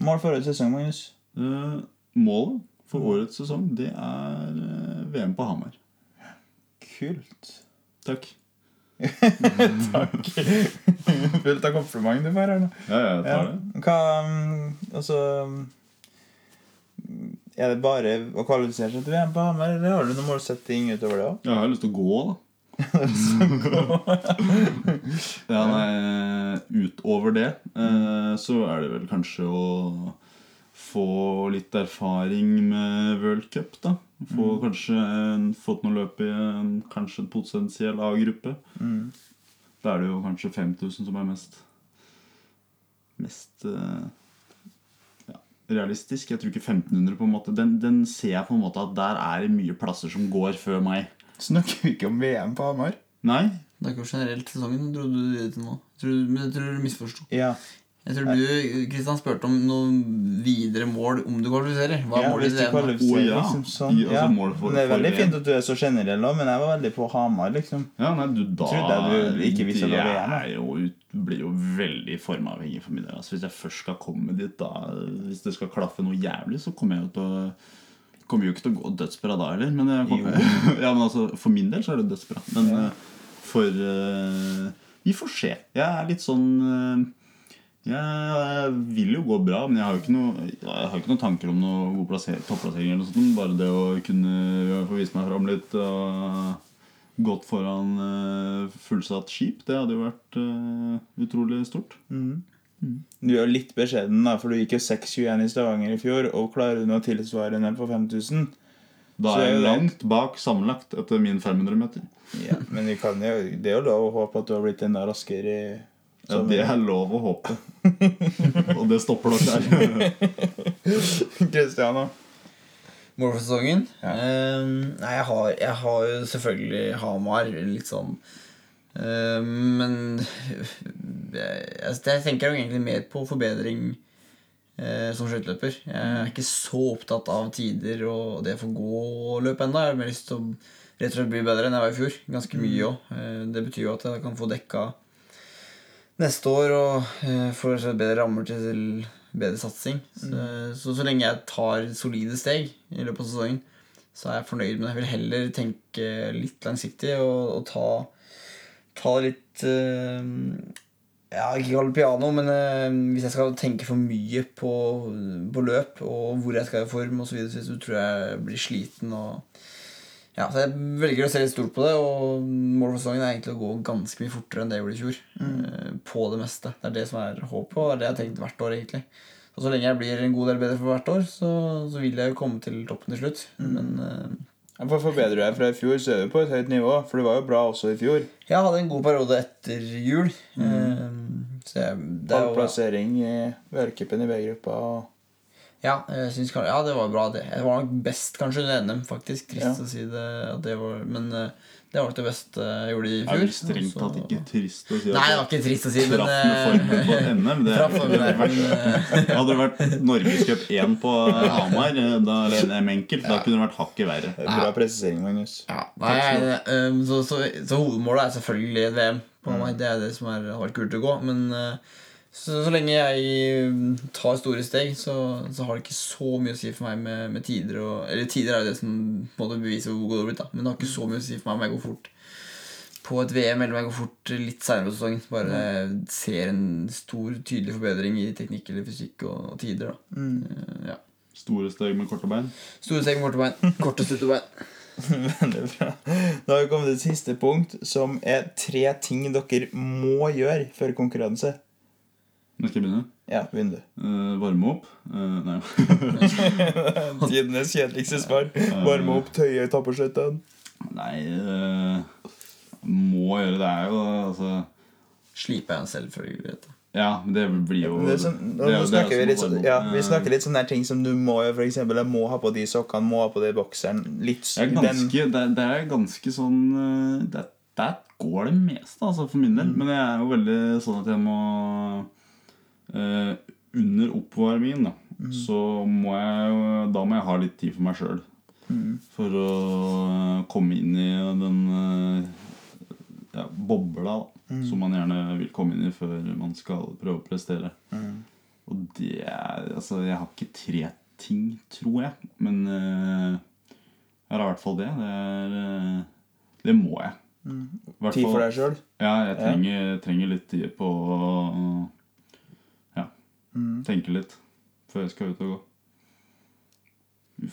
Mål for årets sesong, Magnus? Uh, målet for årets sesong, det er eh, VM på Hamar. Kult. Takk. Takk. Fullt av kompliment du får her nå. Ja, jeg tar Ja. det. Hva mm, Altså mm, Er det bare å kvalifisere seg til VM på Hamar, eller har du noen målsetting utover det òg? Jeg har lyst til å gå, da. ja, nei, utover det eh, så er det vel kanskje å få litt erfaring med World Cup, da. Få kanskje en, fått noe løp i en kanskje en potensiell A-gruppe. Mm. Da er det jo kanskje 5000 som er mest Mest eh, ja, realistisk. Jeg tror ikke 1500 på en måte den, den ser jeg på en måte at der er det mye plasser som går før meg. Snakker vi ikke om VM på Hamar? Nei, Det er ikke generelt sesongen, tror du det til nå. Jeg tror, men jeg tror du misforsto. Ja. Jeg tror du Kristian, spurte om noen videre mål om du kvalifiserer. Hva ja målet hvis du kvalifiserer, Å, ja. liksom sånn. Ja. mål for- det er veldig fint at du er så generell òg, men jeg var veldig på Hamar, liksom. Ja, nei, du, da Trodde jeg du ikke visste VM, er jo, blir jo veldig formavhengig for min del. Altså, hvis jeg først skal komme dit, da Hvis det skal klaffe noe jævlig, så kommer jeg jo til å Kommer jo ikke til å gå dødsbra da heller. Men, jeg kommer, ja, men altså, for min del så er det dødsbra. Men eh, for uh, Vi får se. Jeg er litt sånn eh, jeg vil jo gå bra, men jeg har jo ikke noe, har ikke noen tanker om noe god plasser- topplassering. eller noe sånt. Bare det å kunne få vise meg fram litt og gått foran eh, fullsatt skip, det hadde jo vært eh, utrolig stort. Du er jo litt beskjeden, da, for du gikk jo 6-21 i Stavanger i fjor, og klarer du tilsvare tilsvarende på 5000? Da er jeg langt bak sammenlagt etter min 500 meter. Ja, men kan jo, det er jo lov å håpe at du har blitt enda raskere i Ja, Det er lov å håpe. og det stopper nok der. Kristian da? Mål? Ja. Eh, nei, jeg har, jeg har jo selvfølgelig Hamar litt sånn eh, Men jeg, jeg, jeg tenker jo egentlig mer på forbedring uh, som skøyteløper. Jeg er ikke så opptatt av tider og det å få gå og løpe ennå. Jeg har mer lyst til å rett og slett bli bedre enn jeg var i fjor. Ganske mye òg. Det betyr jo at jeg kan få dekka neste år og eh, får bedre rammer til bedre satsing. Så, så så lenge jeg tar solide steg i løpet av sesongen, så er jeg fornøyd. Men jeg vil heller tenke litt langsiktig og, og ta, ta litt uh, Ja, ikke kalle det piano, men uh, hvis jeg skal tenke for mye på, på løp og hvor jeg skal i form osv., så, så tror jeg jeg blir sliten. og ja, så Jeg velger å se litt stort på det, og målet for sesongen er egentlig å gå ganske mye fortere enn det jeg gjorde i fjor. Mm. På det meste. Det er det som er håpet, og det er det jeg har tenkt hvert år. egentlig Og Så lenge jeg blir en god del bedre for hvert år, så, så vil jeg jo komme til toppen til slutt. Men eh, For forbedrer du deg fra i fjor, så er du på et høyt nivå. For du var jo bra også i fjor. jeg hadde en god periode etter jul. eh, Så jeg, det er jo, Pallplassering i V-cupen i B-gruppa. og- ja, jeg synes, ja, det var bra, det. Jeg var nok best kanskje under NM, faktisk. Trist Ja. å si det. At det var, men eh, det var nok det beste jeg gjorde i fjor. er det strengt tatt ikke trist å si Nei, det var ikke trist å si, men med eh, formen på NM. Det, formen der, eh, hadde det vært Norgescup 1 på Hamar, da eller NM enkelt, da kunne det vært hakket verre. Er Bra presisering, Magnus. Ja, nei, eh, så, så, så hovedmålet er selvfølgelig et VM. På meg. Det er det som er, har vært kult å gå. Men, eh, Så, så lenge jeg mm, tar store steg, så, så har det ikke så mye å si for meg med, med tider. Og, eller tider er jo det som på en måte beviser hvor god det har blitt. da Men det har ikke så mye å si for meg om jeg går fort på et VM eller om jeg går fort litt seinere på sesongen. Bare ser en stor, tydelig forbedring i teknikk eller fysikk og, og tider. da mm. ja. Store steg med korte bein. Store steg med korte bein. Korte, stutte bein. Veldig bra. Da har vi kommet til siste punkt, som er tre ting dere må gjøre før konkurranse. Nå skal jeg begynne. Ja, begynn du. Uh, varme opp. Uh, nei. Tidenes kjedeligste svar. Varme opp tøye ta på skøytene. nei uh, Må gjøre det er jo altså Sliper jeg en. Vet du. Ja, men det blir jo Det sånn, det nå er det er snakker vi, litt, sånn, ja, vi snakker litt sånne ting som du må gjøre. For eksempel, jeg må ha på de sokkene, må ha på de bokseren. Litt Det er ganske, det, er- det er ganske sånn det, Der går det meste, altså, for min Mm. del. Men jeg er jo veldig sånn at jeg må eh, Under oppvarmingen, da, Mm. så må jeg jo Da må jeg ha litt tid for meg sjøl. Mm. For å komme inn i den eh, ja, bobla da, Mm. som man gjerne vil komme inn i før man skal prøve å prestere. Mm. Og det er Altså, jeg har ikke tre ting, tror jeg. Men uh, jeg har i hvert fall det. Det, er, uh, det må jeg. I Tid for deg sjøl. Ja, jeg Ja. trenger, trenger litt tid på ja, Mm. tenke litt før jeg skal ut og gå.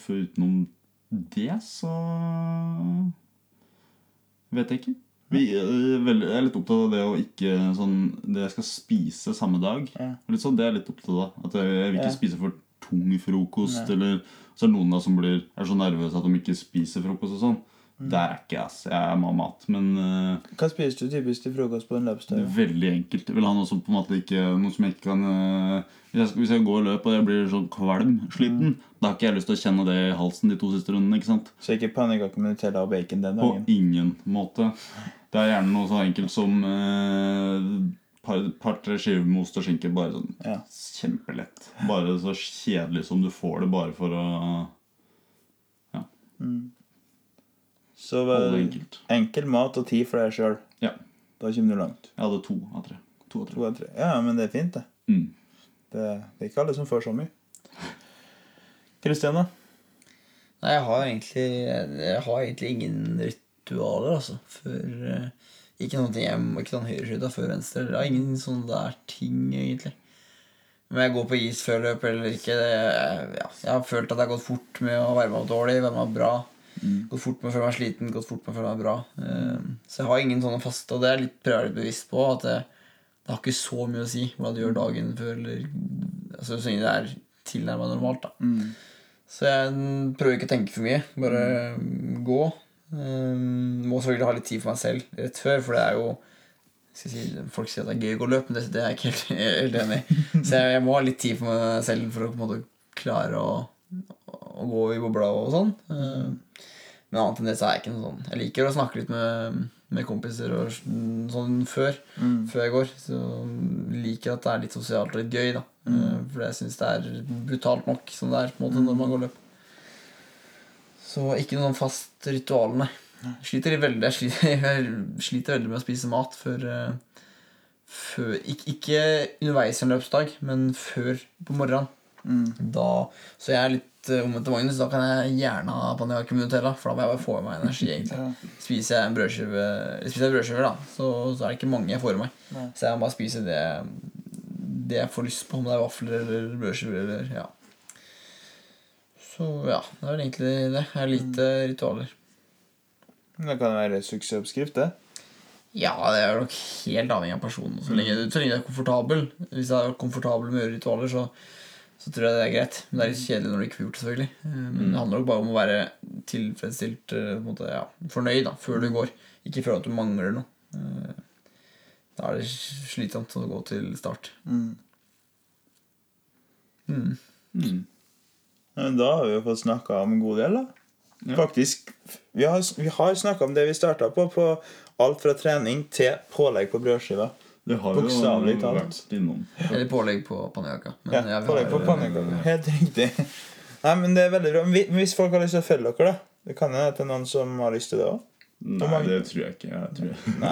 For utenom det, så vet jeg ikke. Vi er, jeg er litt opptatt av det å ikke sånn Det jeg skal spise samme dag. Ja. Litt sånn, Det er jeg litt opptatt av. At jeg, jeg vil ikke Ja. spise for tung frokost. Nei. Eller så er det noen da som blir, er så nervøse at de ikke spiser frokost og sånn. Mm. Der er ikke jeg, ass. Jeg er ha mat. Men uh, Hva spiser du typisk til frokost på en løpsdag? veldig enkelt. Jeg vil ha noe som på en måte ikke Noe som jeg ikke kan uh, hvis, jeg, skal- hvis jeg går løp og jeg blir sånn kvalm, sliten, da har ikke jeg lyst til å kjenne det i halsen de to siste rundene. ikke sant? Så ikke pannekaker med Nutella og bacon den dagen? På ingen måte. Det er gjerne noe så enkelt som par- par-tre skiver med ost og skinke. Bare sånn Ja. kjempelett. Bare så kjedelig som du får det, bare for å Ja. holde vel, enkelt. enkel mat og tid for deg sjøl. Ja. Da kommer du langt. Jeg hadde to av tre. To av tre. To av tre. Ja, men det er fint, det. Mm. Det, det er ikke alle som får så mye. Kristian, da? Nei, jeg har egentlig Jeg har egentlig ingen ritualer, altså. For eh, Ikke noen ting jeg må ikke ta en høyreskyta før venstre. Jeg har ingen sånne der ting, egentlig. Om jeg går på is før løp eller ikke det, ja, Jeg har følt at det har gått fort med å være meg dårlig, være meg bra. Gått fort med å føle meg sliten, gått fort med å føle meg bra. Mm. så jeg har ingen sånne faste, og det er litt prøver jeg være bevisst på. At det, det har ikke så mye å si hva du gjør dagen før, eller altså, så lenge det er tilnærma normalt. da så jeg mm, prøver ikke å tenke for mye. Bare mm, gå. Um, må selvfølgelig ha litt tid for meg selv rett før, for det er jo si, Folk sier at det er gøy å gå løp, men det, det er jeg ikke helt, helt enig i. Så jeg, jeg må ha litt tid for meg selv for å på en måte klare å, å gå i bobla og sånn. Um, men annet enn det så er jeg ikke noe sånn Jeg liker å snakke litt med, med kompiser og sånn før. Før jeg går. Så liker at det er litt sosialt og litt gøy, da. Mm. For jeg syns det er brutalt nok som det er på en måte når man går løp. Så ikke noe sånn fast ritual, nei. Jeg sliter veldig, jeg sliter, jeg sliter veldig med å spise mat før, eh, før ikke, ikke underveis i en løpsdag, men før på morgenen. Da, så jeg er litt uh, omvendt til Magnus. Da kan jeg gjerne ha pannekaker med Nutella, for da må jeg bare få i meg energi. egentlig Spiser jeg en brødskive, spiser jeg brødskiver, da, så, så er det ikke mange jeg får i meg. Nei. Så jeg må bare spise det, det jeg får lyst på, om det er vafler eller brødskiver. eller ja så ja, det er egentlig det. Jeg er lite ritualer. Det kan være suksessoppskrift, det. Ja, det er nok helt avhengig av personen. Så lenge, så lenge du er komfortabel Hvis jeg er komfortabel med å gjøre ritualer, så, så tror jeg det er greit. Men det er litt kjedelig når du ikke får gjort det, selvfølgelig. Eh, Men det handler nok bare om å være tilfredsstilt, eh, måte, ja, fornøyd da, før du går. Ikke føle at du mangler noe. Eh, Da er det slitsomt å gå til start. Mm. Mm. Mm. Da har vi jo fått snakka om en god del, da. Ja. Faktisk, Vi har, vi har snakka om det vi starta på, på alt fra trening til pålegg på brødskiva. Det har vi jo Bokstavelig talt. vært innom. Eller pålegg på pannekaka. Ja, ja, pålegg på Helt riktig. Nei, men det er veldig bra. Hvis folk har lyst til å følge dere, da Det kan hende at det er noen som har lyst til det òg. Nei, Mag- det tror jeg ikke. Jeg tror jeg. Og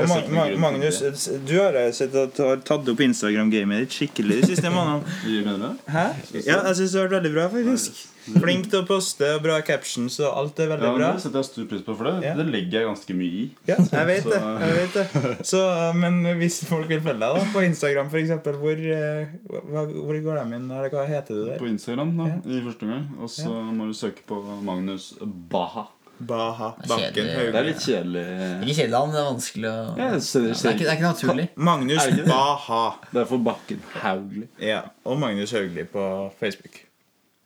Jeg Ma ser ikke Ma noen grunn Magnus, du har sett at du har tatt opp Instagram-gamet ditt skikkelig de siste månedene. Hæ? Ja, jeg syns det har vært veldig bra, faktisk. Flink til å poste og bra captions, og alt er veldig Ja, bra. Det setter jeg stor pris på, for det, Ja. det legger jeg ganske mye i. Ja, jeg vet det. jeg vet det Så, uh, Men hvis folk vil følge deg da på Instagram, for eksempel, hvor, uh, hvor går de inn? Eller hva heter du der? På Instagram da, Ja. i første omgang. Og så må du søke på Magnus Baha. Baha Det Bakken kjedelig. Det er litt kjedelig. Ikke kjedelig, men Det er vanskelig å Ja, jeg ser, det, er ikke, det er ikke naturlig. Magnus det? Baha. Det er for Bakken Haugli. Ja, Og Magnus Haugli på Facebook.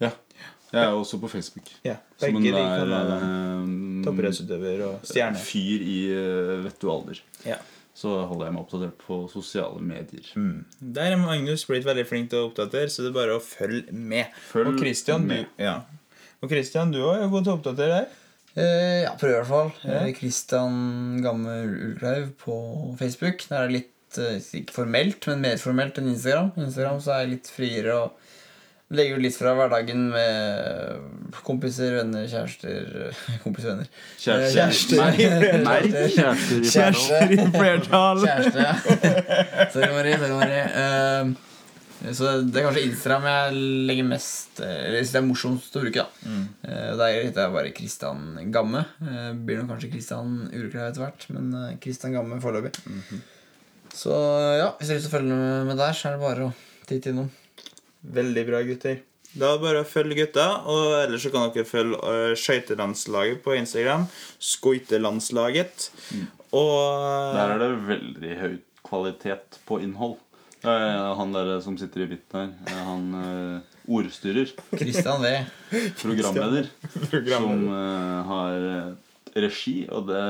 Ja. Jeg er også på Facebook. Ja, Som en de der, eh, Toppidrettsutøver og stjerne. fyr i uh, vet du alder. Ja. Så holder jeg meg oppdatert på sosiale medier. Mm. Der er Magnus blitt veldig flink til å oppdatere, så det er bare å følge med. Følg og Christian, med. du, ja. og Christian, du har er god til å oppdatere der. Eh, ja, prøv i hvert fall. Ja. Gammel Christian Gamme Ulkleiv på Facebook. Der er det litt eh, ikke formelt, men mer formelt enn Instagram. Instagram så er jeg litt friere og legger ut litt fra hverdagen med kompiser, venner, kjærester Kompiser, venner. Eh, Kjærester. Nei, nei. Kjærester. kjærester i flertall. Kjærester Kjæreste, ja. Sorry, Marie. Sorry, Marie. Eh, så det er kanskje Instagram jeg legger mest eh, Eller hvis det er morsomst å bruke. da Mm. Eh, Der heter jeg bare Kristian Gamme. Eh, Blir nok kanskje Kristian Urekleiv etter hvert, men eh, Kristian Gamme foreløpig. Mhm. Så ja, hvis du har lyst til å følge med der, så er det bare å titte innom. Veldig bra, gutter. Da bare følg gutta. Og ellers så kan dere følge uh, skøytelandslaget på Instagram. Skoitelandslaget. Og Der er det veldig høy kvalitet på innhold. Eh, Han der som sitter i hvitt der, eh, han eh, ordstyrer, Kristian V. programleder, som eh, har eh, regi, og det,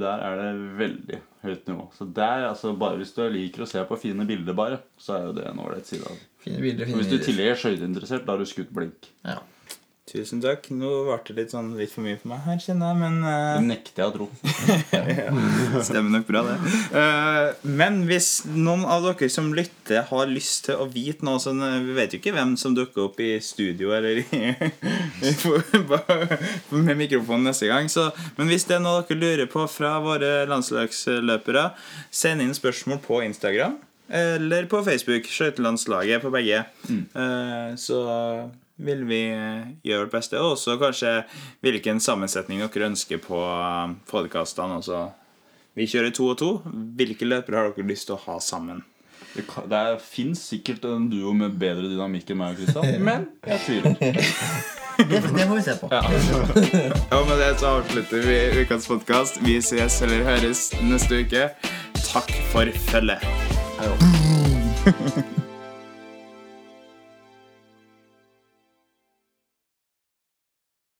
der er det veldig høyt nivå. Så der, altså bare hvis du liker å se på fine bilder, bare, så er jo det en ålreit side av det. Fine bilder, Og hvis du i tillegg er skøyteinteressert, da har du skutt blink. Ja. Tusen takk. Nå ble det litt, sånn, litt for mye for meg her, kjenner jeg, men uh... Det nekter jeg å tro. Stemmer nok bra, det. Uh, men hvis noen av dere som lytter, har lyst til å vite noe sånn eh, Vi vet jo ikke hvem som dukker opp i studio eller i, med mikrofonen neste gang. Så, men hvis det er noe dere lurer på fra våre landslagsløpere, send inn spørsmål på Instagram. Eller på Facebook. Skøytelandslaget på begge. Eh, så vil vi eh, gjøre vårt beste. Og også kanskje hvilken sammensetning dere ønsker på podkastene. Altså, vi kjører to og to. Hvilke løpere har dere lyst til å ha sammen? Det, kan- det fins sikkert en duo med bedre dynamikk enn meg og Kristian, men jeg tviler. Det, det får vi se på. Og med det så avslutter vi ukas podkast. Vi ses eller høres neste uke. Takk for følget. Hei.